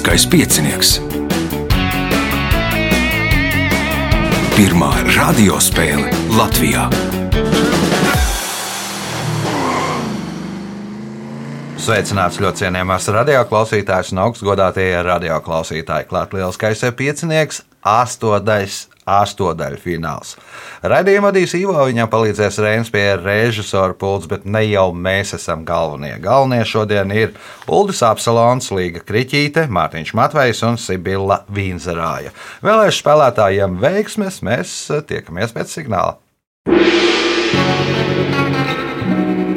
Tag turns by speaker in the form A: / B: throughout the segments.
A: Lieliskais piecinieks. Pirmā radiospēle Latvijā.
B: Sveicināts ļoti cienījamās radioklausītājas un augstgadātie radioklausītāji. Klāt lielskais piecinieks, astotais astodaļu fināls. Radījumā vadīs Ivo, viņam palīdzēs Reinas pie režisora pults, bet ne jau mēs esam galvenie. Galvenie šodien ir Uldis Apsalons, Līga Kriķīte, Mārtiņš Matvejs un Sibila Vīnzerāja. Vēlēšu spēlētājiem veiksmes, mēs tiekamies pēc signāla.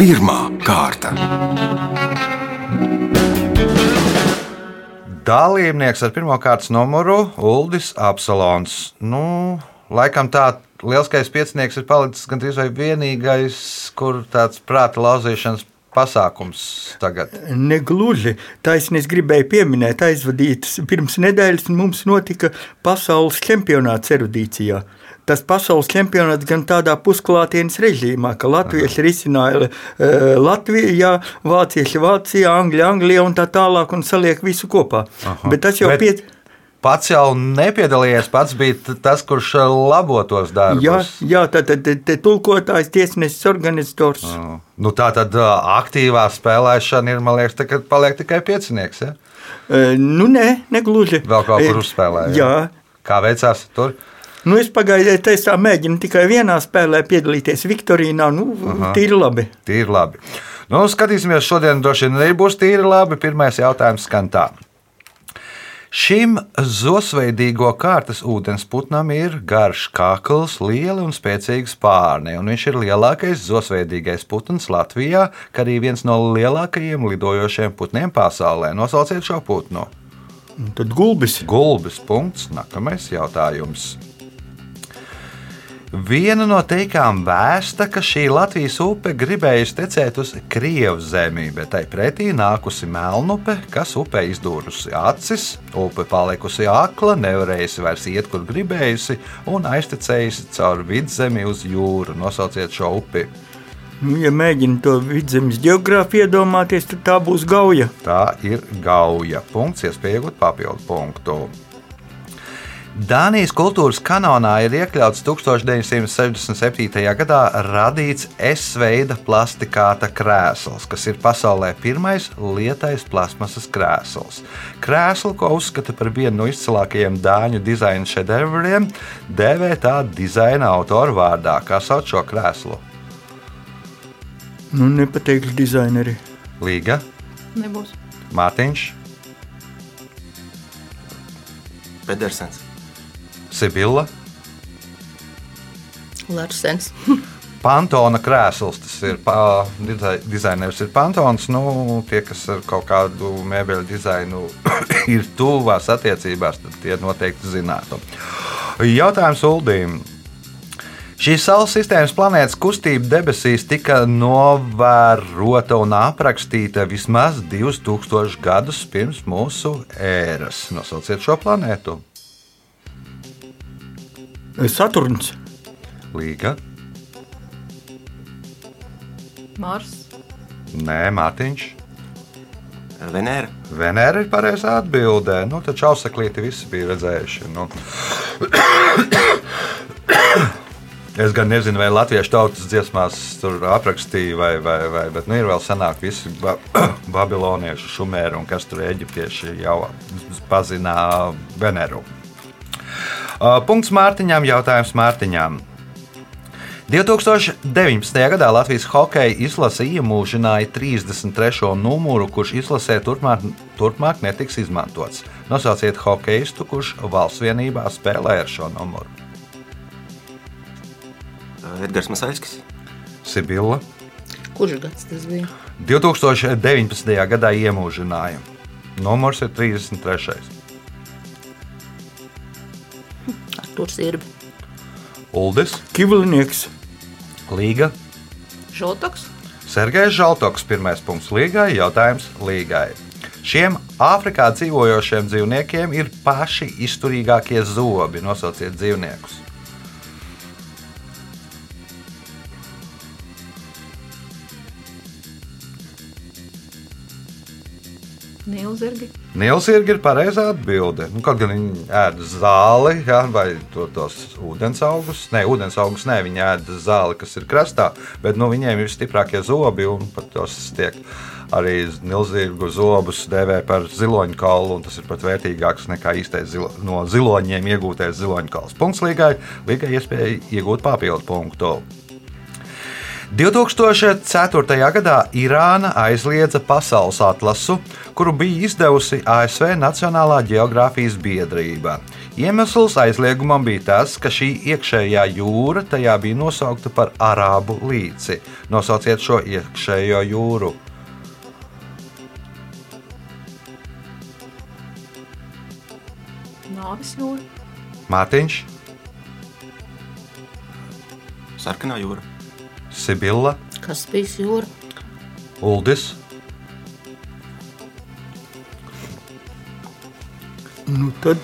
A: Pirmā kārta.
B: Dalībnieks ar pirmā kārtas numuru Uldis Apsalons. Nu, laikam tā lielskais piecinieks ir palicis gandrīz vai vienīgais, kur tāds prāta lauzīšanas pasākums tagad?
C: Negluži. Taisnība es gribēju pieminēt, aizvadītas pirms nedēļas mums notika pasaules čempionāts erudīcijā tas pasaules čempionāts gan tādā pusklātienes režīmā, ka latvieši risināja uh, Latvijā, vācieši Vācijā, Angļi Anglijā un tā tālāk un saliek visu kopā. Aha. Bet tas jau
B: Bet...
C: pietiek
B: pats jau nepiedalījās. Pats bija tas, kurš eh, labotos darbus.
C: Jā, jā tad, tulkotājs, tiesnesis, organizators. Uh,
B: nu, tā tad uh, aktīvā spēlēšana ir, man liekas, tagad paliek tikai piecinieks. Ja?
C: Uh, nu, nē, negluži.
B: Vēl kaut kur uzspēlēja.
C: Jā.
B: Kā veicās tur?
C: Nu, es pagaidēju, tā mēģinu tikai vienā spēlē piedalīties Viktorīnā. Nu, Aha. tīri labi.
B: Tīri labi. Nu, skatīsimies, šodien droši vien arī būs tīri labi. Pirmais jautājums skan tā. Šim zosveidīgo kārtas ūdensputnam ir garš kakls, liela un spēcīga spārni, un viņš ir lielākais zosveidīgais putns Latvijā, kā arī viens no lielākajiem lidojošiem putniem pasaulē. Nosauciet šo putnu.
C: Tad gulbis.
B: Gulbis. Punkts. Nākamais jautājums. Viena no teikām vēsta, ka šī Latvijas upe gribējusi tecēt uz Krievijas zemi, bet tai pretī nākusi melnupe, kas upē izdūrusi acis, upe palikusi akla, nevarējusi vairs iet, kur gribējusi, un aiztecējusi caur vidzemi uz jūru. Nosauciet šo upi!
C: Nu, ja mēģina to vidzemes geogrāfiju iedomāties, tad tā būs gauja.
B: Tā ir gauja. Punkts, iespēja iegūt papildu punktu. Dānijas kultūras kanālā ir iekļauts 1967. gadā radīts S-veida plastikāta krēsls, kas ir pasaulē pirmais lietais plasmasas krēsls. Krēslu, ko uzskata par vienu no izcilākajiem dāņu dizaina šedevriem, dēvē tā dizaina autora vārdā. Kā sauc šo krēslu?
C: Nu, nepateikšu dizaineri.
B: Līga.
D: Nebūs.
B: Mārtiņš.
E: Pedersens.
B: Sibila.
D: Larsens.
B: Pantona krēsls, tas ir pa, dizainers, ir Pantons. Nu, tie, kas ar kaut kādu mēbeļu dizainu ir tuvās attiecībās, tad tie noteikti zinātu. Jautājums Uldīm. Šīs Saules sistēmas planētas kustība debesīs tika novērota un aprakstīta vismaz 2000 gadus pirms mūsu ēras. Nosauciet šo planētu!
C: Saturns.
B: Līga.
D: Mars.
B: Nē, Mārtiņš.
E: Venēra.
B: Venēra ir pareizā atbildē. Nu, tad čausaklīti visi bija redzējuši. Nu. es gan nezinu, vai latviešu tautas dziesmās tur aprakstīja, vai, vai, vai bet nu, ir vēl senāk visi ba babilonieši, šumēri un kas tur eģiptieši jau pazina Veneru. Punkts Mārtiņām, jautājums Mārtiņām. 2019. gadā Latvijas hokeja izlase iemūžināja 33. numuru, kurš izlasē turpmāk, turpmāk netiks izmantots. Nosauciet hokeistu, kurš valsts vienībā spēlē ar šo numuru.
E: Edgars Masaiskis.
B: Sibila.
D: Kurš gads tas bija?
B: 2019. gadā iemūžināja. Numurs ir 33.
D: Artūrs Irbi.
B: Uldis,
C: Kivlinieks,
B: Līga,
D: Žotoks.
B: Sergejs Žaltoks, pirmais punkts Līgai, jautājums Līgai. Šiem Āfrikā dzīvojošiem dzīvniekiem ir paši izturīgākie zobi. Nosauciet dzīvniekus.
D: Nīlzirgi.
B: Nīlsirgi ir pareizā atbilde. Nu, kaut gan viņi ēd zāli ja, vai to, tos ūdens augus. Nē, ūdens augus nē, viņi ēd zāli, kas ir krastā, bet nu, viņiem ir stiprākie zobi un pat tos tiek. Arī nilzīgu zobus dēvē par ziloņu kaulu, un tas ir pat vērtīgāks nekā īstais zilo, no ziloņiem iegūtais ziloņu kauls. Punkts līgai, līgai iespēja iegūt papildu punktu. 2004. gadā Irāna aizliedza pasaules atlasu, kuru bija izdevusi ASV Nacionālā geogrāfijas biedrība. Iemesls aizliegumam bija tas, ka šī iekšējā jūra tajā bija nosaukta par Arābu līci. Nosauciet šo iekšējo jūru.
D: Nāvis jūra.
B: Mārtiņš,
E: Sarkanā jūra.
B: Sibilla,
D: Kaspijas jūra.
B: Uldis,
C: Nu, tad,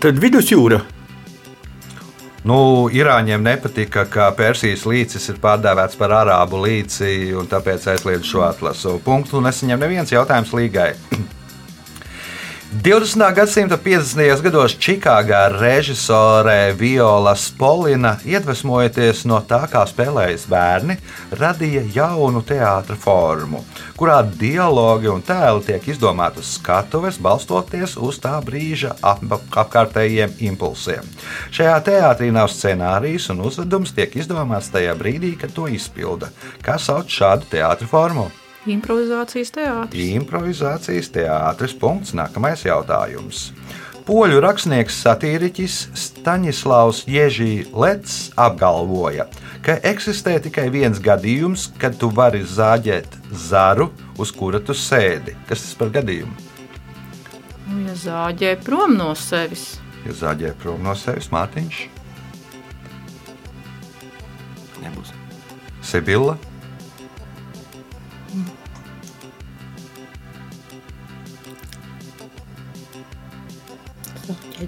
C: tad vidusjūra.
B: Nu, Irāņiem nepatika, ka Persijas līcis ir pārdēvēts par arābu līci, un tāpēc aizliedz šo atlasu. Punktu nesaņem neviens jautājums līgai. 20. gadsimta 50. gados Čikāgā režisore Viola Spolina, iedvesmojoties no tā, kā spēlējas bērni, radīja jaunu teātra formu, kurā dialogi un tēli tiek izdomāti uz skatuves, balstoties uz tā brīža ap apkārtējiem impulsiem. Šajā teātrī nav scenārijs, un uzvedums tiek izdomāts tajā brīdī, kad to izpilda. Kā sauc šādu teātra formu?
D: Improvizācijas teātris.
B: Improvizācijas teātris. Punkts. Nākamais jautājums. Poļu rakstnieks satīriķis Staņislavs Ježī Lets apgalvoja, ka eksistē tikai viens gadījums, kad tu vari zāģēt zaru, uz kura tu sēdi. Kas tas par gadījumu?
D: Nu, ja zāģē prom no sevis.
B: Ja zāģē prom no sevis Mārtiņš,
E: Nebūs.
B: Sibila,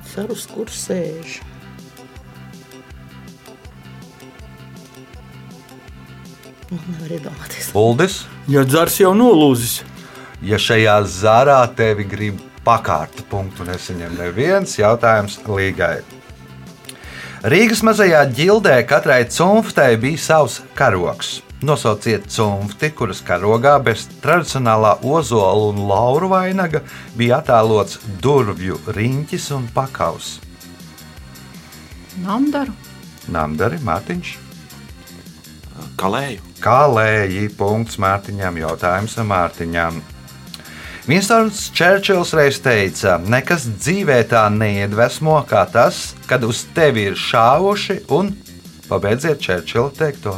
D: Zāģēt sarus, kur sēž. Nu, nevar iedomāties.
B: Uldis.
C: Ja dzars jau nolūzis,
B: Ja šajā zārā tevi grib pakārt, punktu nesaņem neviens jautājums līgai. Rīgas mazajā ģildē katrai cunftei bija savs karoks. Nosauciet cunfti, kuras karogā bez tradicionālā ozola un lauru vainaga bija attēlots durvju riņķis un pakaus.
D: Namdaru.
B: Namdari Mārtiņš.
E: Kalēju.
B: Kā lēji, punkts Mārtiņam, jautājums Mārtiņam. Vinstons Čērčils reiz teica, nekas dzīvē tā neiedvesmo kā tas, kad uz tevi ir šāvuši un pabeidziet Čērčila teikto.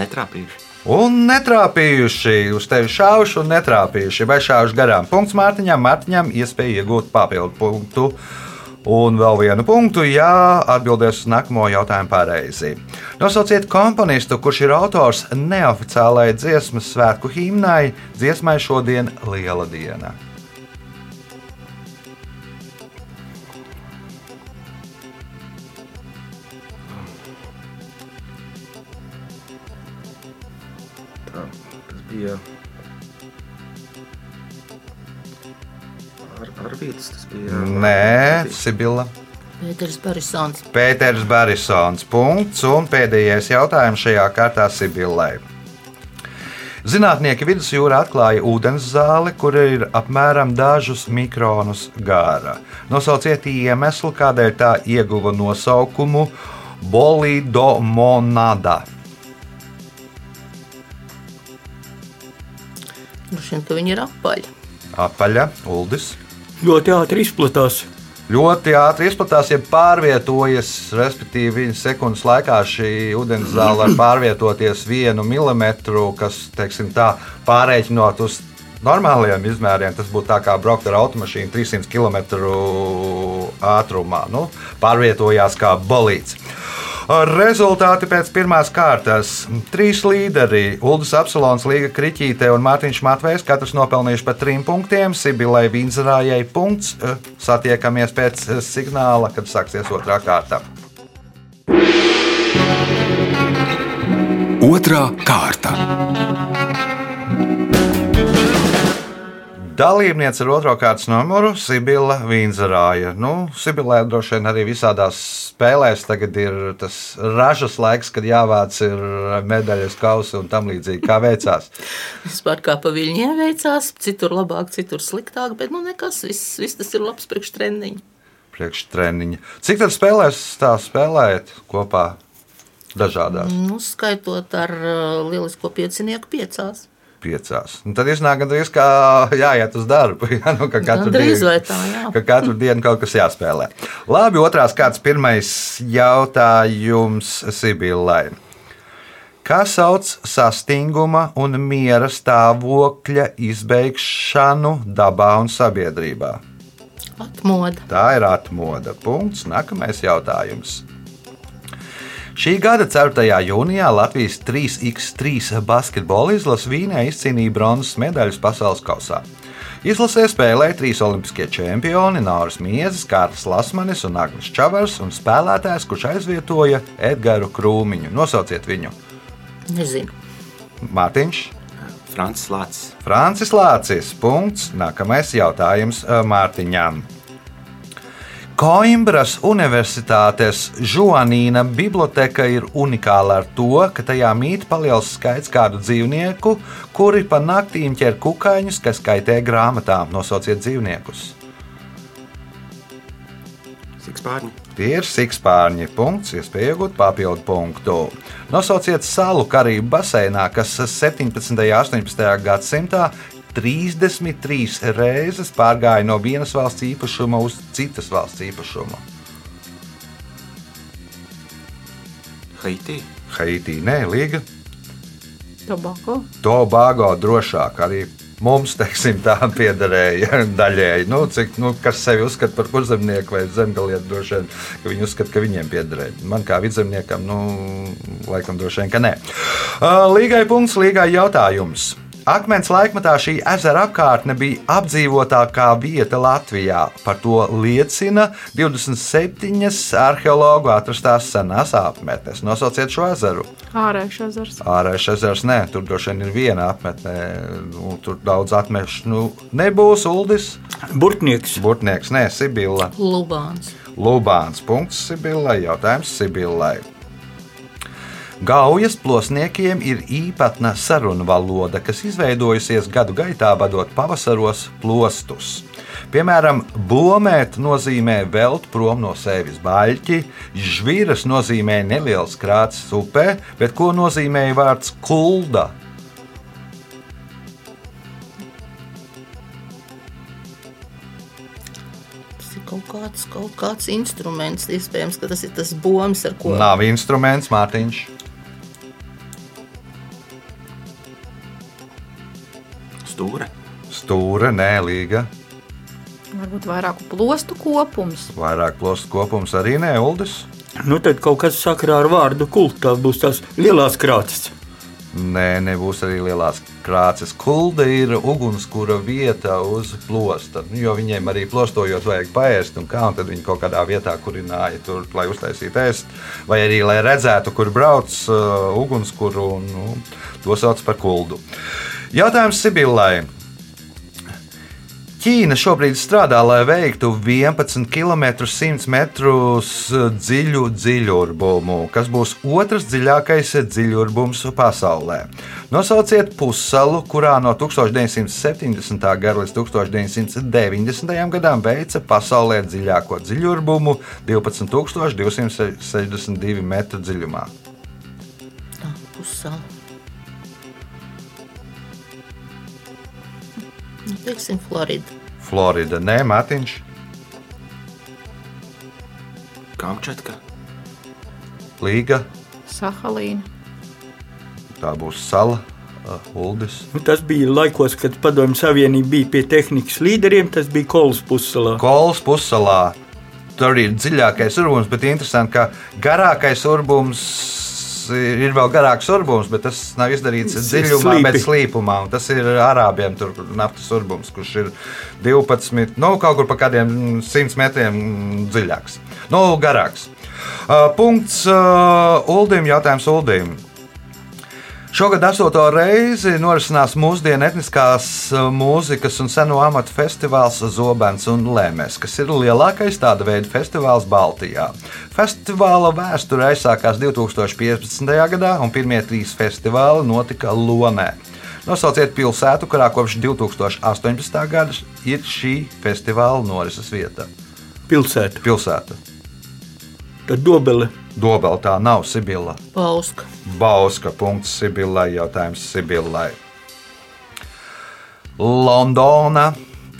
E: Netrāpījuši.
B: Un netrāpījuši, uz tevi šāvuši un netrāpījuši, vai šāvuši garām. Punkts Mārtiņam, Mārtiņam iespēja iegūt papildu punktu. Un vēl vienu punktu, ja atbildēs uz nākamo jautājumu pareizi. Nosauciet komponistu, kurš ir autors neoficiālajai dziesmas svētku himnai, dziesmai šodien Liela diena.
E: Bija. Ar, ar vietas tas bija.
B: Nē, Sibila.
D: Pēters Barisons.
B: Pēters Barisons. Punkts. Un pēdējais jautājums šajā kārtā Sibilai. Zinātnieki vidusjūrā atklāja ūdens zāli, kur ir apmēram dažus mikronus gara. Nosauciet iemeslu, kādēļ tā ieguva nosaukumu Bolidomonada.
D: Droši vien, ka viņi ir apaļi.
B: Apaļa, Uldis.
C: ļoti ātri izplatās.
B: Ļoti ātri izplatās, ja pārvietojas, respektīvi, viņa sekundes laikā šī ūdenzāle var pārvietoties vienu milimetru, kas, teiksim, tā pārreikinot uz normāliem izmēriem. Tas būtu tā kā braukt ar automašīnu 300 km ātrumā. Nu, pārvietojās kā bolīts. Rezultāti pēc pirmās kārtas. Trīs līderi - Uldis Apsolons, Līga Kriķīte un Mārtiņš Matvejs, katrs nopelnījuši pa trim punktiem. Sibilai Vinzerājai punkts. Satiekamies pēc signāla, kad sāksies otrā kārta.
A: Otra kārta.
B: Dalībniece ar otro kārtas numuru - Sibila Vīnzerāja. Nu, Sibilē droši vien arī visādās spēlēs tagad ir tas ražas laiks, kad jāvāc ir medaļas kausi un tam līdzīgi. Kā veicās?
F: Vispār kā pa viņiem veicās, citur labāk, citur sliktāk, bet nu nekas, viss, viss tas ir labs priekš treniņu.
B: Priekštreniņa. Cik tad spēlēs tā spēlējat kopā? Dažādās
F: Nu, skaitot ar uh, lielisko piecinieku piecās.
B: Piecās. Un tad iznāk gandrīz kā jāiet uz darbu. Jā, nu, ka katru dienu-
F: vai tā, jā.
B: ka katru dienu kaut kas jāspēlē. Labi, otrās kārtas pirmais jautājums Sibilai. Kā sauc sastinguma un miera stāvokļa izbeigšanu dabā un sabiedrībā?
F: Atmoda.
B: Tā ir atmoda. Punkts. Nākamais jautājums. Šī gada 4. jūnijā Latvijas 3x3 basketbola izlase Vīnē izcīnīja bronzas medaļas pasaules kausā. Izlasē spēlēja trīs olimpiskie čempioni - Nāras Miezes, Kārlis Lasmanis un Agnēs Čavars, un spēlētājs, kurš aizvietoja Edgars Krūmiņu. Nosauciet viņu!
F: Nezinu.
B: Mārtiņš,
E: Francis Lācis.
B: Francis Lācis. Punkts. Nākamais jautājums eh, Mārtiņām. Koimbras Universitātes Žuanīna biblioteka ir unikāla ar to, ka tajā mīt liels skaits kādu dzīvnieku, kuri pa naktīm ķer kukaiņus, kas kaitē grāmatām. Nosauciet dzīvniekus.
E: Sikspārņi.
B: Tie ir sikspārņi. Punkts, iespēja iegūt papildu punktu. Nosauciet salu Karību baseinā, kas 17. un 18. gadsimtā 33 reizes pārgāja no vienas valsts īpašuma uz citas valsts īpašumu.
E: Haiti.
B: Haitī, nē, Līga.
D: Tobako.
B: Tobago drošāk arī mums, teiksim, tā piederēja daļēji. Nu, cik, nu, kas sevi uzskata par kurzemnieku vai zemgalieti, droši vien, ka viņi uzskata, ka viņiem piederēja. Man kā vidzemniekam, nu, laikam droši vien, ka nē. Līgai punkts, līgai jautājums. Akmens laikmatā šī ezera apkārtne bija apdzīvotākā vieta Latvijā. Par to liecina 27 arheologu atrastās senās apmetnes. Nosauciet šo ezeru.
D: Ārējais ezers.
B: Ārējais ezers, nē, tur droši vien ir viena apmetne. Nu, tur daudz atmešu nu, nebūs. Uldis,
C: Burtnieks.
B: Burtnieks, nē, Sibila.
F: Lubāns.
B: Lubāns. Punkts Sibilai. Jautājums Sibilai. Gaujas plosniekiem ir īpatna sarunu valoda, kas izveidojusies gadu gaitā, vadot pavasaros plostus. Piemēram, bomēt nozīmē velt prom no sevis baļķi, žviras nozīmē neliels krāts upē, bet ko nozīmē vārds kulda?
F: Kaut kāds, kaut kāds instruments. Iespējams, ka tas ir tas bombs, ar ko
B: Nav instruments, Mārtiņš.
E: Stūra.
B: Stūra, nē, līga.
D: Varbūt vairāku plostu kopums.
B: Vairāk plostu kopums arī nē, Uldis.
C: Nu, tad kaut kas sakarā ar vārdu kultu. Tās būs tās lielās krātis.
B: Nē, nebūs arī lielās krāces. Kulda ir ugunskura vieta uz plosta. Nu, jo viņiem arī plostojot, vajag paēst, un, kā, un tad viņi kaut kādā vietā kurināja tur, lai uztaisītu ēst, vai arī lai redzētu, kur brauc uh, ugunskura, un nu, to sauc par kuldu. Jautājums Sibillai. Ķīna šobrīd strādā, lai veiktu 11 km 100 metrus dziļu dziļurbumu, kas būs otrs dziļākais dziļurbums pasaulē. Nosauciet pussalu, kurā no 1970. gada līdz 1990. gadam veica pasaulē dziļāko dziļurbumu 12,262 metru dziļumā.
F: tā pussala. Teiksim, Florida.
B: Florida, nē, Matiņš.
E: Kamčatka.
B: Līga,
D: Sahalīna.
B: tā būs sala, uh, Uldis.
C: Nu, tas bija laikos, kad Padomju Savienība bija pie tehnikas līderiem. Tas bija Kolas pussalā.
B: Kols pussalā. Tur ir dziļākais urbums, bet interesanti, ka garākais urbums ir vēl garāks urbums, bet tas nav izdarīts dziļumā, bet slīpumā. Un tas ir arābiem tur naftas urbums, kurš ir 12, nu, kaut kur pa kādiem 100 metriem dziļāks. Nu, garāks. Uh, punkts uh, Uldim, jautājums Uldim. Šogad astoto reizi norisinās mūsdienu etniskās uh, mūzikas un seno amatu festivāls Zobens un Lēmēs, kas ir lielākais tāda veida festivāls Baltijā. Festivāla vēsture aizsākās 2015. gadā, un pirmie trīs festivāli notika Lomē. Nosauciet pilsētu, kurā kopš 2018. gada ir šī festivāla norises vieta.
C: Pilsēta.
B: Pilsēta.
C: Tad dobele.
B: Dobela tā nav Sibila.
F: Pauska.
B: Bauska punkts Sibilai, jautājums Sibilai. Londona,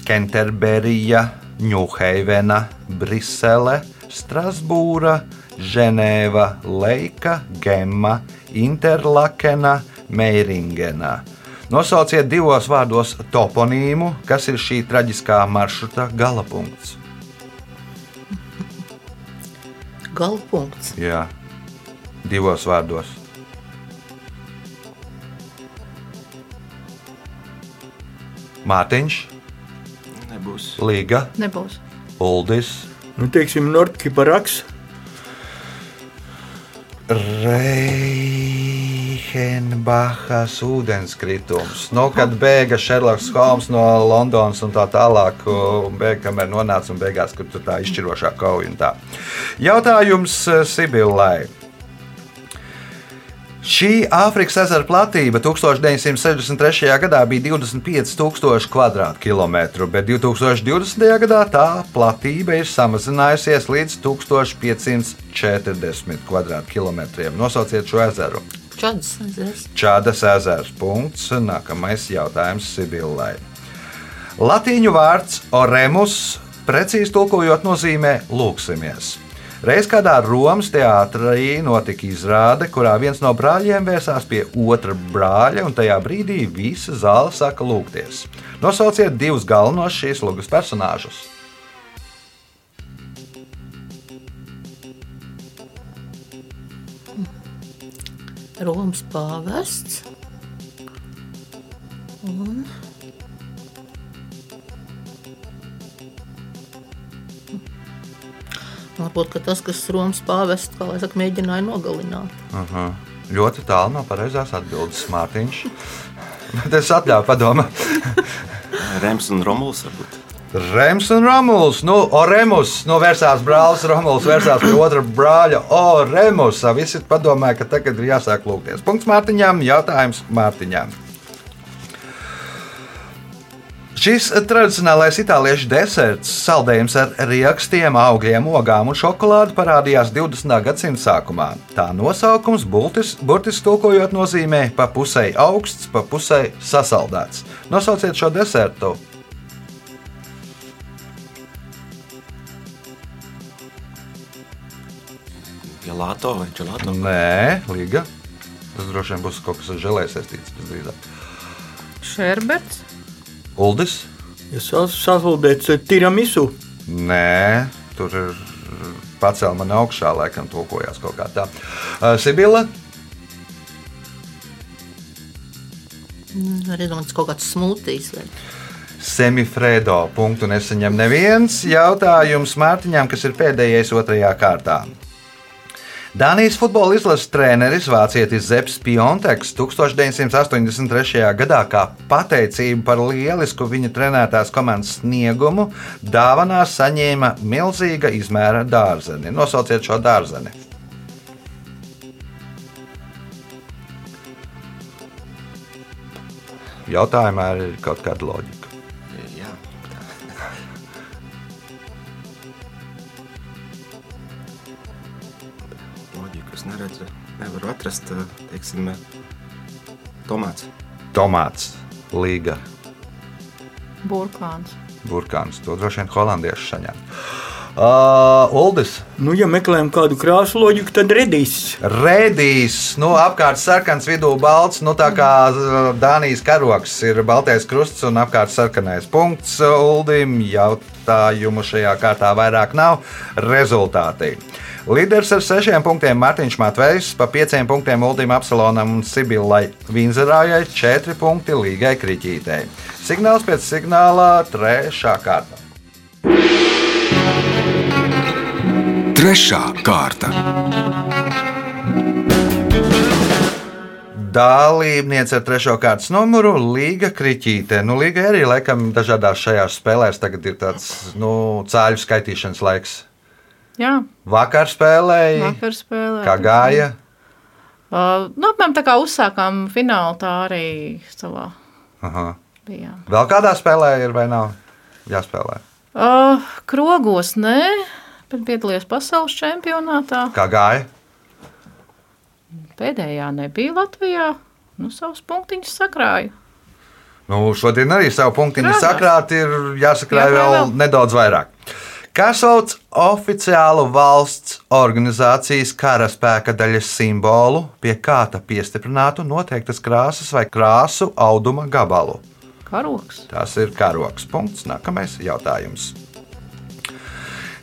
B: Kenterberija, Ņūheivena, Brisele, Strasbūra, Ženēva, Leika, Gemma, Interlakena, Meiringena. Nosauciet divos vārdos toponīmu, kas ir šī traģiskā maršruta galapunkts.
F: Galpunkts.
B: Jā, divos vārdos. Mārtiņš,
E: Nebūs.
B: Līga,
D: Nebūs.
B: Uldis,
C: Nu, teiksim, Nordkiparaks.
B: Reihenbachas ūdenskritums. Nu, kad bēga Šerloks Holmes no Londonas un tā tālāk, un bēga, kamēr nonāca un beigās, kur tur tā izšķirošā kauja un tā. Jautājums eh, Sibillai. Šī Āfrikas ezera platība 1963. gadā bija 25,000 km2, bet 2020. gadā tā platība ir samazinājusies līdz 1540 km2. Nosauciet šo ezeru.
F: Čads ezers.
B: Čādas ezers. Punkts. Nākamais jautājums Sibillai. Latīņu vārds oremus precīzi tulkojot nozīmē lūksimies. Reiz kādā Romas teātrī notika izrāde, kurā viens no brāļiem vērsās pie otra brāļa, un tajā brīdī visa zāle saka lūgties. Nosauciet divus galvenos šīs lūgas personāžus.
F: Romas pāvests. Un Varbūt ka tas, kas Romas pāvests, kā lai saka, mēģināja nogalināt.
B: Aha. Ļoti tālu no pareizās atbildes, Mārtiņš. Bet es atļauju padomāt.
E: Rems un Romuls varbūt.
B: Rems un Romuls. Nu, Oremus, nu, vērsās brālis Romuls, vērsās pie otra brāļa Oremus. Visi padomāja, ka tagad ir jāsāk lūgties. Punkts Mārtiņām, jautājums Mārtiņām. Šis tradicionālais itāliešu deserts, saldējums ar rīkstiem, augļiem, ogām un šokolādi parādījās 20. gadsimta sākumā. Tā nosaukums burtis, burtiski tulkojot nozīmē pa pusē augsts, pa pusē sasaldēts. Nosauciet šo desertu.
E: Gelāto vai Gelāto?
B: Nē, Liga. Tas droši vien būs kaut kas ar žēlēju saistīts. visdrīzāk.
D: Šerberts.
B: Uldis?
C: Ja sas- sasaldēts eh, tiramisu.
B: Nē, tur ir pacēla man augšā, laikam, tulkojās kaut kā tā. Uh, Sibila?
F: Arī domāts kaut kāds smūtijs. Vai...
B: Semifredo. Punktu nesaņem neviens jautājums Mārtiņām, kas ir pēdējais otrajā kārtā. Dānijas futbola izlases treneris Vācietis Zepsi Pionteks 1983. gadā kā pateicību par lielisku viņa trenētās komandas sniegumu dāvanā saņēma milzīga izmēra dārzeni. Nosauciet šo dārzeni. Jautājumā ir kaut kāda loģika.
E: Nevaru atrast, teiksim, tomāts.
B: Tomāts, līga,
D: Burkāns.
B: burkāns. To droši vien holandieši saņem. Uh, Uldis,
C: Nu, ja meklējam kādu krāsu loģiku, tad redīs.
B: Rēdīs, nu, apkārt sarkans, vidū balts, nu, tā kā uh, Dānijas karoks ir baltais krusts un apkārt sarkanais punkts. uh, Uldim jautājumu šajā kārtā vairāk nav. Rezultāti. Līderis ar sešiem punktiem Mārtiņš Matvejs, pa pieciem punktiem Uldim Apsalonam un Sibilai Vinzerājai, četri punkti Līgai Kriķītei. Signāls pēc signālā trešā kārta.
A: Trešā kārta.
B: Dalībniece ar trešo kārtas numuru Līga Kriķīte. Nu, Līga arī laikam dažādās šajās spēlēs tagad ir tāds nu, cāļu skaitīšanas laiks.
D: Jā,
B: Vakar spēlēja,
D: vakar spēlē.
B: kā gāja.
D: Uh, nu, apmēram tā kā uzsākām finālu, tā arī savā
B: Aha.
D: bijām.
B: Vēl kādā spēlē ir vai nav jāspēlē?
D: Uh, krogos nē, bet piedalījos pasaules čempionātā.
B: Kā gāja?
D: Pēdējā nebija Latvijā. Nu, savus punktiņus sakrāju.
B: Nu, šodien arī savu punktiņu
D: Strādās.
B: sakrāt, ir jāsakrāj
D: Jākrāj
B: vēl
D: vēl.
B: nedaudz vairāk. Kā sauc oficiālu valsts organizācijas karaspēka daļas simbolu, pie kā ta piestiprinātu noteiktas krāsas vai krāsu auduma gabalu?
D: Karoks.
B: Tas ir karoks. Punkts. Nākamais jautājums.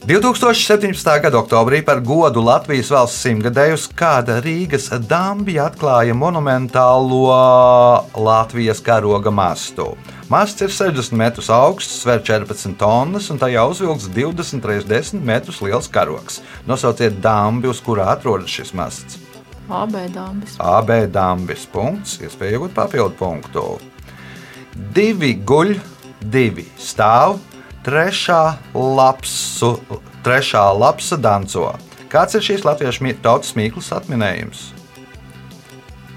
B: 2017. gada oktobrī par godu Latvijas valsts simtgadējus kāda Rīgas dambja atklāja monumentālo Latvijas karoga mastu. Masts ir 60 metrus augsts, sver 14 tonnas un tajā uzvilkts 20 x 10 metrus liels karogs. Nosauciet dambi, uz kurā atrodas šis masts.
D: AB dāmas.
B: AB dambis. Punkts. Iespēja iegūt papildu punktu. Divi guļ, divi stāv, trešā lapsu, trešā lapsa danco. Kāds ir šīs latviešu tautas mīklas atminējums?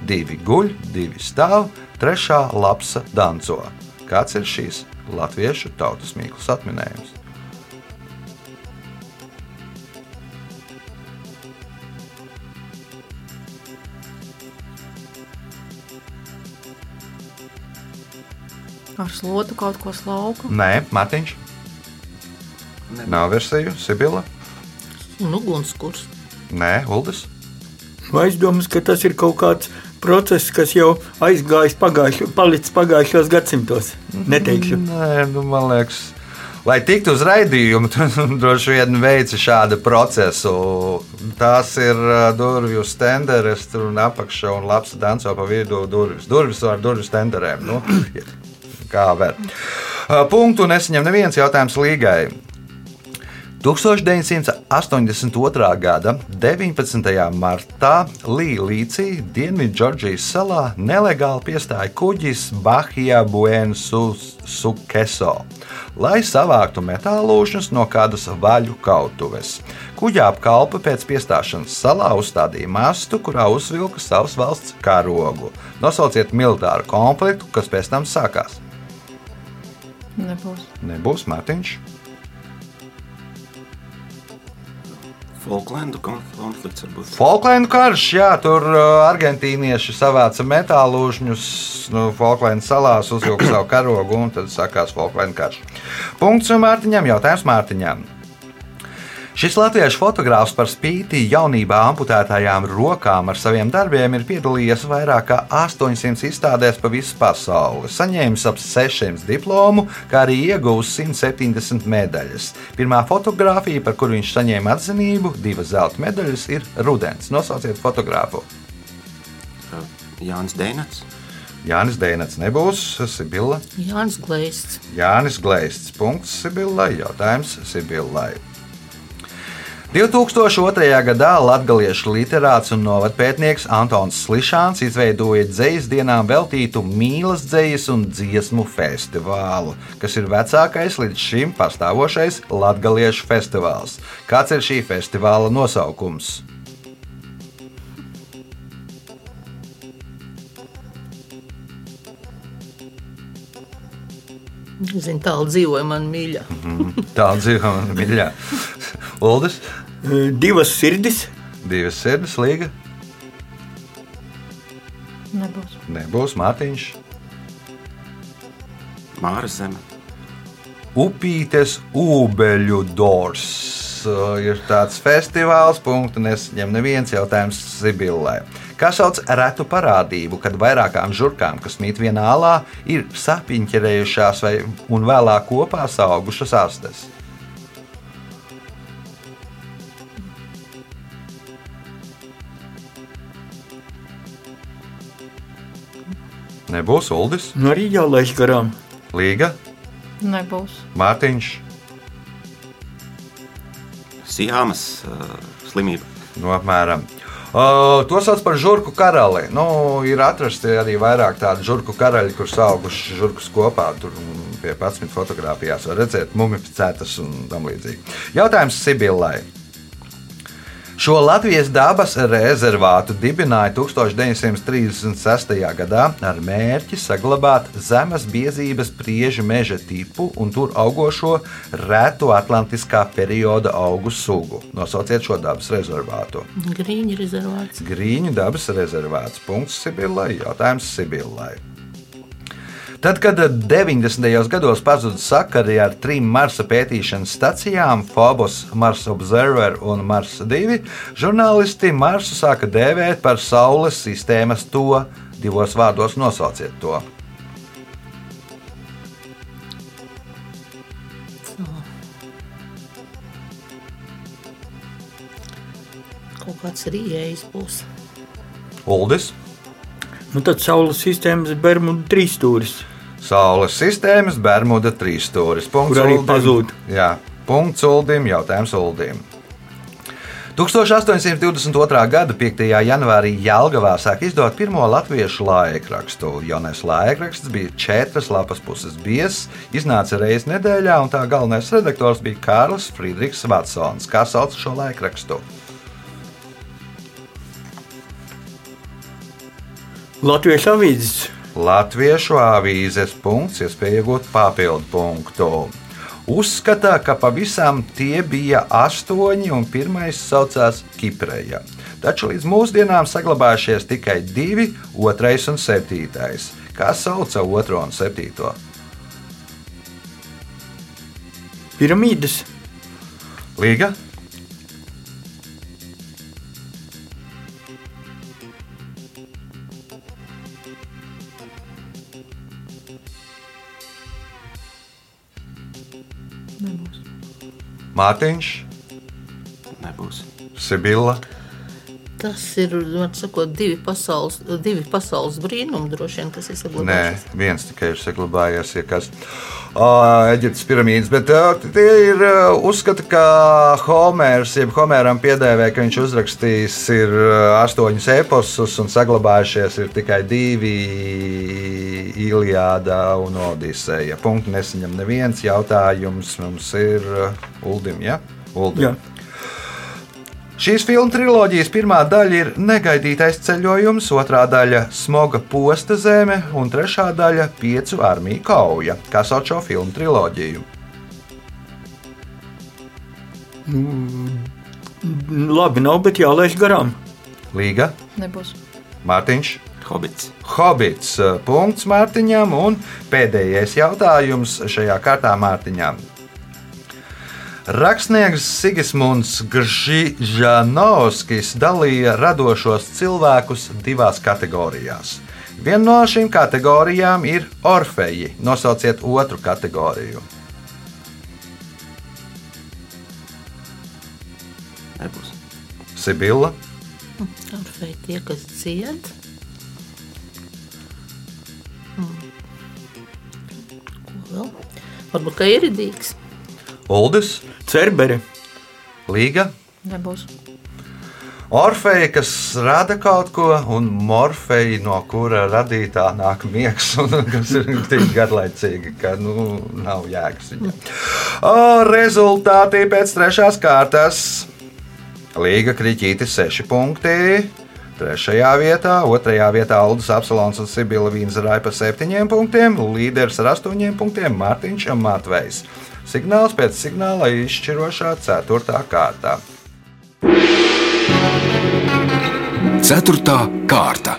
B: Divi guļ, divi stāv, trešā lapsa danco. Kāds ir šīs latviešu tautas mīklas atminējums?
D: Ar slotu kaut ko slauku.
B: Nē, Matiņš. Nav versiju, Sibila.
F: Un ugunskurs.
B: Nē, Uldis.
C: Nu, aizdomas, ka tas ir kaut kāds process, kas jau aizgājis pagājušo, palicis pagājušos gadsimtos. Neteikšu.
B: Nē, nu, man liekas, lai tiktu uz raidījumu, droši vien veici šādu procesu. Tās ir ā, durvju stenderes, tur un apakšā un labs danco pa vidu durvis. Durvis ar durvju stenderēm. Nu, kā var. Ā, Punktu nesaņem neviens jautājums līgai. 1982. gada 19. martā Līsī, Dienvidžordžijas salā, nelegāli piestāja kuģis Bahija Buensukeso, lai savāktu metālūžņus no kādas vaļu kautuves. Kuģa apkalpe pēc piestāšanas salā uzstādīja mastu, kurā uzvilka savas valsts karogu. Nosauciet militāru konfliktu, kas pēc tam sākās.
D: Nebūs.
B: Nebūs Mārtiņš.
E: Falklandu konf- konflikts.
B: Falklandu karš, jā, tur uh, argentīnieši savāca metālūžņus no Falklandu salās, uzvilka savu karogu un tad sākās Falklandu karš. Punkts Mārtiņam, jautājums Mārtiņam. Šis latviešu fotogrāfs par spīti jaunībā amputētajām rokām ar saviem darbiem ir piedalījies vairāk kā 800 izstādēs pa visu pasauli, saņēmis ap 600 diplomu, kā arī ieguvis 170 medaļas. Pirmā fotografija, par kuru viņš saņēma atzinību, divas zelta medaļas, ir Rudens. Nosauciet fotogrāfu.
E: Jānis Deinats.
B: Jānis Dēnats nebūs, Sibila.
F: Jānis Glēsts.
B: Jānis Glaists. Punkts Sibillai. Jautājums Sibillai. 2002. gadā latviešu literāts un novadpētnieks Antons Slišāns izveidoja dzīslu dienām veltītu mīlas dzīslu un dziesmu festivālu, kas ir vecākais līdz šim pastāvošais latviešu festivāls. Kāds ir šī festivāla nosaukums?
F: Zinu, tālu dzīvoja man mīļa.
B: Tā dzīvo man mīļā. Uldis,
C: Divas sirdis.
B: divas sirds, līga.
D: Nebūs.
B: Nebūs Mārtiņš.
E: Māra Zeme.
B: Upītes ūbeļu dors. Ir tāds festivāls, punktu nesaņem neviens jautājums Sibillai. Kā sauc retu parādību, kad vairākām žurkām, kas mīt vienā alā, ir sapiņķerējušās vai un vēlāk kopā augušas astes? Nebūs Uldis,
C: Nu, arī jālaiž garām.
B: Līga,
D: Nebūs.
B: Mārtiņš.
E: Sijāmas uh, slimība.
B: No apmēram. Uh, to sauc par žurku karali. Nu, ir atrasti arī vairāk tādu žurku karaļu, kurus auguši žurkus kopā. Tur pie 11 fotografijās var redzēt mumificētas un tam līdzīgi. Jautājums Sibillai. Šo Latvijas dabas rezervātu dibināja 1936. gadā ar mērķi saglabāt zemes biezības priežu meža tipu un tur augošo retu atlantiskā perioda augu sugu. Nosauciet šo dabas rezervātu.
F: Grīņa rezervāts.
B: Grīņu dabas rezervāts. Punkts Sibillai. Jautājums Sibillai. Tad, kad 90. gados pazuda sakari ar trim Marsa pētīšanas stacijām, Phobos, Mars Observer un Mars 2, žurnālisti Marsu sāka dēvēt par Saules sistēmas to. Divos vārdos nosauciet to.
F: Kaut kāds rīējs būs.
B: Uldis,
C: Nu, tad Saules sistēmas Bermuda trīsstūris.
B: Saules sistēmas, Bermuda trīsstūris. Punkts
C: arī pazūd.
B: Jā, punkts Uldim, jautājums Uldim. 1822. gada 5. janvārī Jālgavā sāk izdot pirmo latviešu laikrakstu. Jaunais laikraksts bija četras lapas puses biezs, iznāca reizes nedēļā, un tā galvenais redaktors bija Kārlis Friedrichs Vatsons. Kā sauc šo laikrakstu?
C: Latvijas avīzes.
B: Latviešu avīzes punkts, iespēja iegūt papildu punktu. Uzskata, ka pavisam tie bija astoņi, un pirmais saucās Kipreja. Taču līdz mūsdienām saglabājušies tikai divi, otrais un septītais. Kā sauca otro un septīto?
C: Piramīdas.
B: Līga? Mārtiņš,
E: Nebūs.
B: Sibila.
F: Tas ir, var sakot, divi pasaules, divi pasaules brīnumi, droši vien, kas ir
B: Nē,
F: saglabājušies.
B: viens tikai ir saglabājies, ja kas Eģiptes piramīdas. Bet tie ir ā, uzskati, ka Homērs, jeb Homēram piedēvē, ka viņš uzrakstījis ir astoņus eposus un saglabājušies ir tikai divi Iliāda un Odiseja. Punktu nesaņem neviens jautājums. Mums ir Uldim, ja? Uldim.
C: Jā.
B: Šīs filmu triloģijas pirmā daļa ir negaidītais ceļojums, otrā daļa - smoga posta zeme, un trešā daļa - piecu armiju kauja. Kā sauc šo filmu triloģiju?
C: Labi, nav, bet jālaiž garām.
B: Līga,
D: Nebūs.
B: Mārtiņš,
E: Hobits.
B: Hobits. Punkts Mārtiņam, un pēdējais jautājums šajā kārtā Mārtiņam. Rakstnieks Sigismunds Gržanovskis dalīja radošos cilvēkus divās kategorijās. Viena no šīm kategorijām ir orfeji. Nosauciet otru kategoriju.
E: Nebūs.
B: Sibila,
F: Orfei tie, kas dzied. Hmm. Ko vēl? Varbūt, ka ir idīgs.
B: Uldis,
C: Cerbere.
B: Līga,
D: Nebūs.
B: Orfeja, kas rada kaut ko, un morfeja, no kura radītā nāk miegs, un kas ir tik garlaicīgi, ka nu, nav jēgas viņam. Rezultāti pēc trešās kārtas. Līga kriķītis 6 punkti. Trešajā vietā, otrajā vietā Aldus Apsalons un Sibila Vīnzerāja pa 7 punktiem, līderis ar 8 punktiem Mārtiņš un Matvejs. Signāls pēc signāla izšķirošā 4. kārtā.
A: Ceturtā kārta.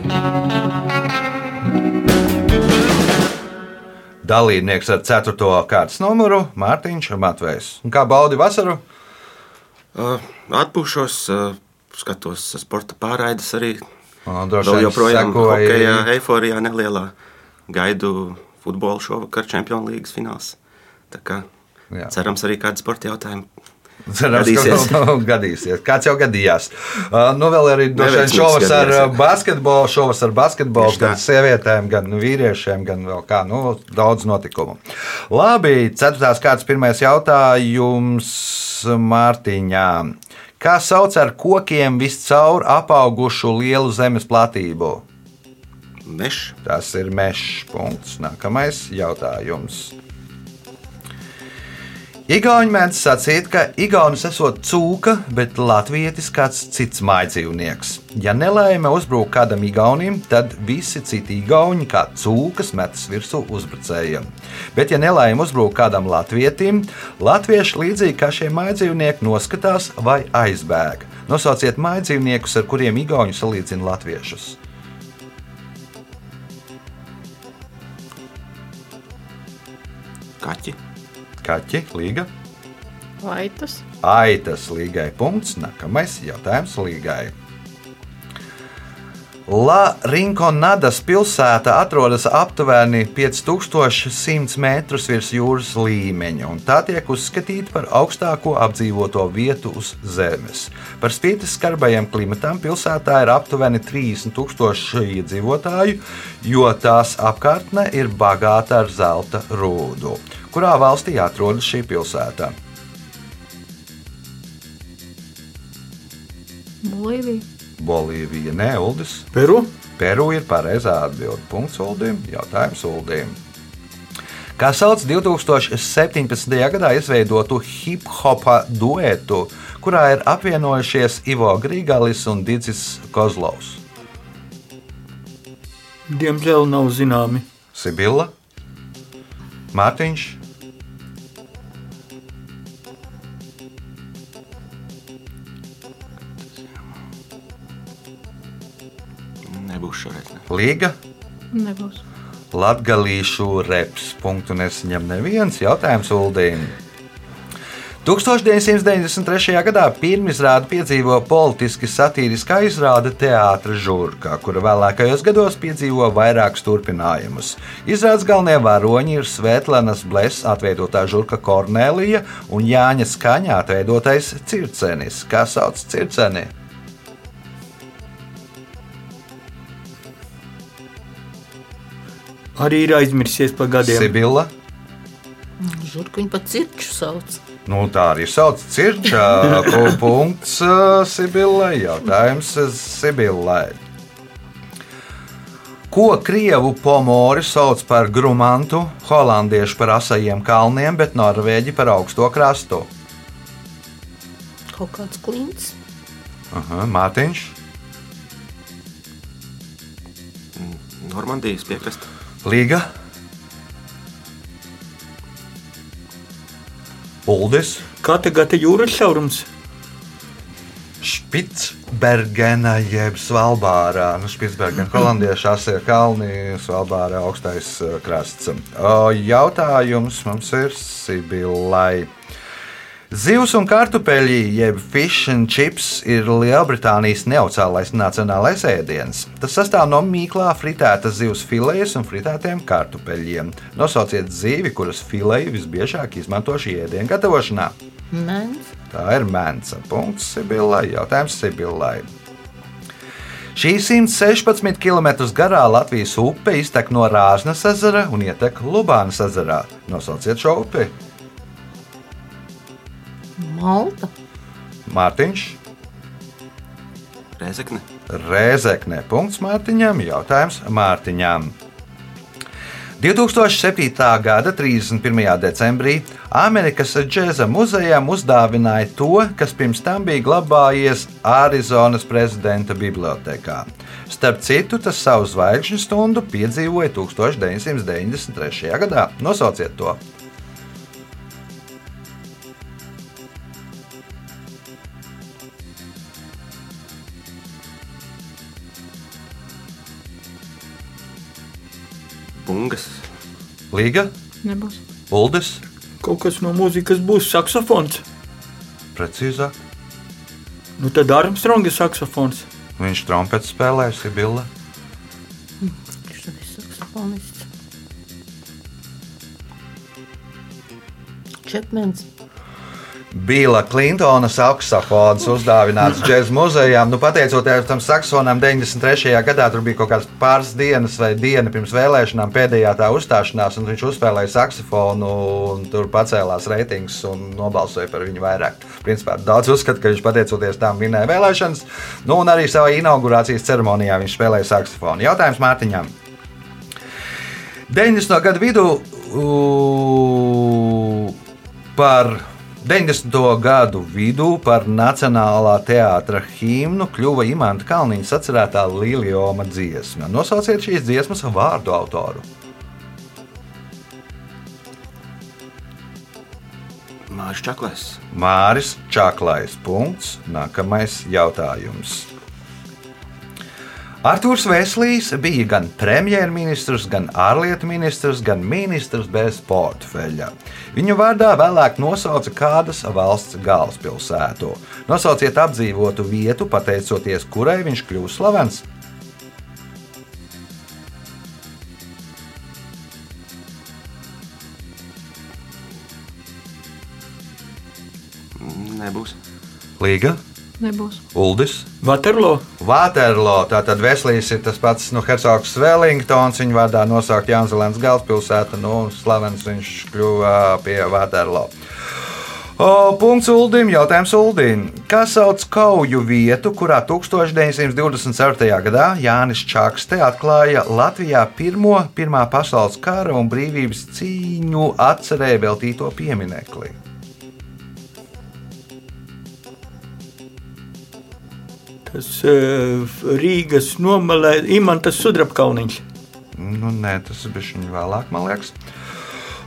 B: Dalībnieks ar 4. kārtas numuru Mārtiņš Matvejs. Un Kā baudi vasaru?
E: Uh, atpūšos, uh, skatos sporta pārraides arī.
B: Droši vien
E: joprojām
B: sekoji-
E: hokeja eiforijā nelielā. Gaidu futbolu šovakar Champions League fināls. Tā kā
B: Jā.
E: cerams arī kādi sporta jautājumi.
B: Cerams,
E: Gadīsies.
B: ka vēl gadīsies. Kāds jau gadījās. Uh, nu, vēl arī droši vien
E: Neveiksmīgs
B: šovas ar
E: gadījās, jā.
B: basketbolu, šovas ar basketbolu, gan sievietēm, gan vīriešiem, gan vēl kā. Nu, daudz notikumu. Labi, ceturtās kārtas pirmais jautājums Mārtiņā. Kā sauc ar kokiem viscaur apaugušu lielu zemes platību?
E: Mešs.
B: Tas ir. Punkts. Nākamais jautājums. Igauni mēdz sacīt, ka Igaunis esot cūka, bet Latvijas kāds cits mājdzīvnieks. Ja nelaime uzbrūk kādam Igaunim, tad visi citi Igauni kā cūkas metas virsū uzbrucējiem. Bet, ja nelaime uzbrūk kādam latvietim, latvieši līdzīgi kā šie mājdzīvnieki noskatās vai aizbēg. Nosauciet mājdzīvniekus, ar kuriem Igauni salīdzina latviešus.
E: Kaķi.
B: Kaķi, līga.
D: Vaitas.
B: Aitas līgai punkts. Nākamais jautājums līgai. La Rinkonadas pilsēta atrodas aptuveni 5100 metrus virs jūras līmeņa, un tā tiek uzskatīta par augstāko apdzīvoto vietu uz Zemes. Par spīti skarbajam klimatam pilsētā ir aptuveni 30 000 iedzīvotāju, jo tās apkārtne ir bagāta ar zelta rūdu. Kurā valstī atrodas šī pilsēta?
D: Bolīvija.
B: Bolīvija, nē, Uldis.
C: Peru.
B: Peru ir pareizā atbilde. Punkts Uldim. Jautājums Uldim. Kā sauc 2017. gadā izveidotu hip hopa duetu, kurā ir apvienojušies Ivo Grīgalis un Digis Kozlovs?
C: Diemžēl nav zināmi.
B: Sibila, Mārtiņš,
E: šoreiz.
B: Līga,
D: Nebūs.
B: Latviešu reps. Punktu nesaņem neviens jautājums Uldīm. 1993. gadā pirmizrādi piedzīvo politiski satīriskā izrāde Teātris Žurka, kura vēlākajos gados piedzīvo vairākus turpinājumus. Izrādes galvenie varoņi ir Svētlenas Bless atveidotā Žurka Kornelija un Jāņa Skaņā atveidotais Circenis. Kā sauc Circeni?
C: Arī ir aizmirsies par gadiem.
B: Sibila.
F: Žurku viņu pat cirkšu sauc.
B: Nu, tā arī sauc. Pu- Punkts Sibilai. Jautājums Sibilai. Ko krievu pomori sauc par grumantu, holandieši par asajiem kalniem, bet norvēģi par augsto krastu?
F: Kaut kāds klints.
B: Aha, Mārtiņš,
E: Normandijas piekrasta.
B: Līga, Uldis,
C: Katagata jūras šaurums.
B: Spitsbergena jeb Svalbārā. Nu, Spitsbergena holandiešu asie kalni, Svalbārā augstais eh, krasts. Jautājums mums ir Sibilai. Zivs un kartupeļi, jeb fish and chips, ir Lielbritānijas neoficiālais nacionālais ēdiens. Tas sastāv no mīklā fritētas zivs filejas un fritētiem kartupeļiem. Nosauciet zivi, kuras fileju visbiežāk izmanto šī ēdiena gatavošanā.
F: Mēns.
B: Tā ir mēnesa. Punkts Sibillai. Jautājums Sibillai. Šī 116 km garā Latvijas upe iztek no Rāznas ezera un ietek Lubānas ezerā. Nosauciet šo upi.
F: Malta.
B: Mārtiņš,
E: Rēzekne.
B: Rēzekne. Punkts Mārtiņam. Jautājums Mārtiņam. 2007. gada 31. decembrī Amerikas Džēza muzejām uzdāvināja to, kas pirms tam bija glabājies Arizonas prezidenta bibliotekā. Starp citu, tas savu zvaigžņu stundu piedzīvoja 1993. gadā. Nosauciet to! Līga,
D: Nebūs.
B: Uldis,
C: Kaut kas no mūzikas būs saksofons.
B: precīzāk.
C: Nu tad Armstronga saksofons.
B: Viņš trompeti spēlēja Sibila.
F: Viņš ir saksofonists. Čepmens.
B: Bila Klintona saksofons uzdāvināts džēzus muzejām. Nu, pateicoties tam saksonam, 93. gadā tur bija kaut kāds pāris dienas vai diena pirms vēlēšanām, pēdējā tā uzstāšanās, un viņš uzspēlēja saksofonu, un tur pacēlās reitings un nobalsoja par viņu vairāk. Principā daudz uzskata, ka viņš pateicoties tam vinēja vēlēšanas, nu, un arī savā inaugurācijas ceremonijā viņš spēlēja saksofonu. Jautājums Mārtiņam. 90. gadu vidū u, par 90. gadu vidū par Nacionālā teātra himnu kļuva Imants Kalniņš atcerētā Liljoma dziesma. Nosauciet šīs dziesmas vārdu autoru.
E: Māris Čaklais.
B: Māris Čaklais. Punkts. Nākamais jautājums. Arthurs Veslīs bija gan premjerministrs, gan ārlietu ministrs, gan ministrs bez portfeļa. Viņu vārdā vēlāk nosauca kādas valsts galvaspilsētu. Nosauciet apdzīvotu vietu, pateicoties kurai viņš kļūst slavens.
E: Nebūs.
B: Līga,
D: Nebūs.
B: Uldis.
C: Vaterlo.
B: Vaterlo, tātad Veslīs ir tas pats nu, Hercogs Wellingtons, viņa vārdā nosaukt Jānis galvaspilsēta, nu, slavens viņš kļuva pie Vaterlo. O, punkts Uldim, jautājums Uldim. Kā sauc kauju vietu, kurā 1924. gadā Jānis Čakste atklāja Latvijā pirmo Pirmā pasaules kara un brīvības cīņu atcerē veltīto pieminekli?
C: Tas uh, Rīgas nomalē Imantas Sudrabkalniņš.
B: Nu, nē, tas bija viņa vēlāk, man liekas.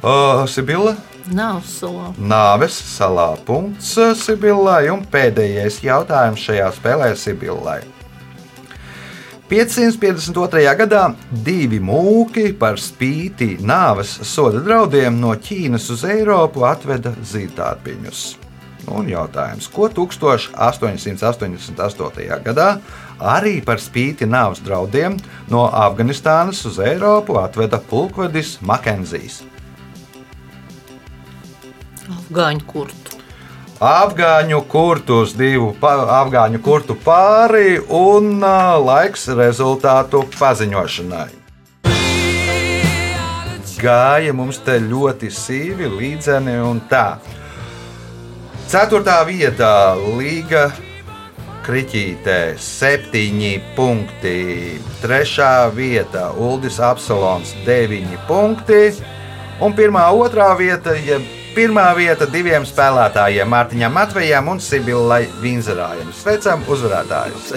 B: O, Sibila?
F: Nav salā.
B: Nāves salā punkts Sibillai un pēdējais jautājums šajā spēlē Sibillai. 552. gadā divi mūki par spīti nāves soda draudiem no Ķīnas uz Eiropu atveda zīdārbiņus. Un jautājums, ko 1888. gadā arī par spīti nāves draudiem no Afganistānas uz Eiropu atveda pulkvedis Makenzijs?
F: Afgāņu kurtu.
B: Afgāņu kurtu uz divu pa- afgāņu kurtu pāri un ā, laiks rezultātu paziņošanai. Gāja mums te ļoti sīvi, līdzeni un tā. Ceturtā vietā Līga Kriķītē, septiņi punkti. Trešā vieta Uldis Apsolons, deviņi punkti. Un pirmā, otrā vieta, ja pirmā vieta diviem spēlētājiem, Mārtiņam Matvejam un Sibilai Vinzerājam. Sveicam uzvarētājus!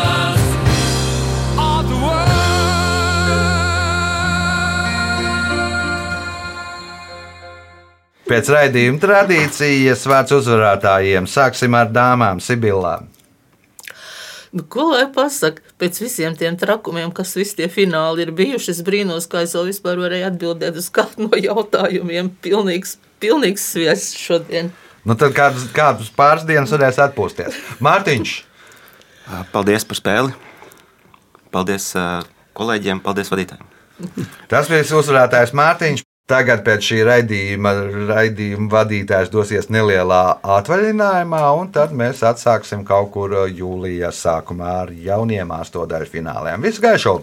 B: Pēc raidījuma tradīcijas vārds uzvarētājiem sāksim ar dāmām Sibilā.
F: Nu, ko lai pasakā? Pēc visiem tiem trakumiem, kas visi tie fināli ir bijuši, es brīnos, kā es vēl vispār varēju atbildēt uz kādu no jautājumiem. Pilnīgs, pilnīgs sviests šodien.
B: Nu, tad kādus, kādus pāris dienas varēs atpūsties. Mārtiņš,
E: Paldies par spēli. Paldies kolēģiem, paldies vadītājiem.
B: tas bija uzvarētājs Mārtiņš. Tagad pēc šī raidījuma, raidījuma vadītājs dosies nelielā atvaļinājumā, un tad mēs atsāksim kaut kur jūlijā sākumā ar jauniem astodaļu fināliem. Visu gaišu!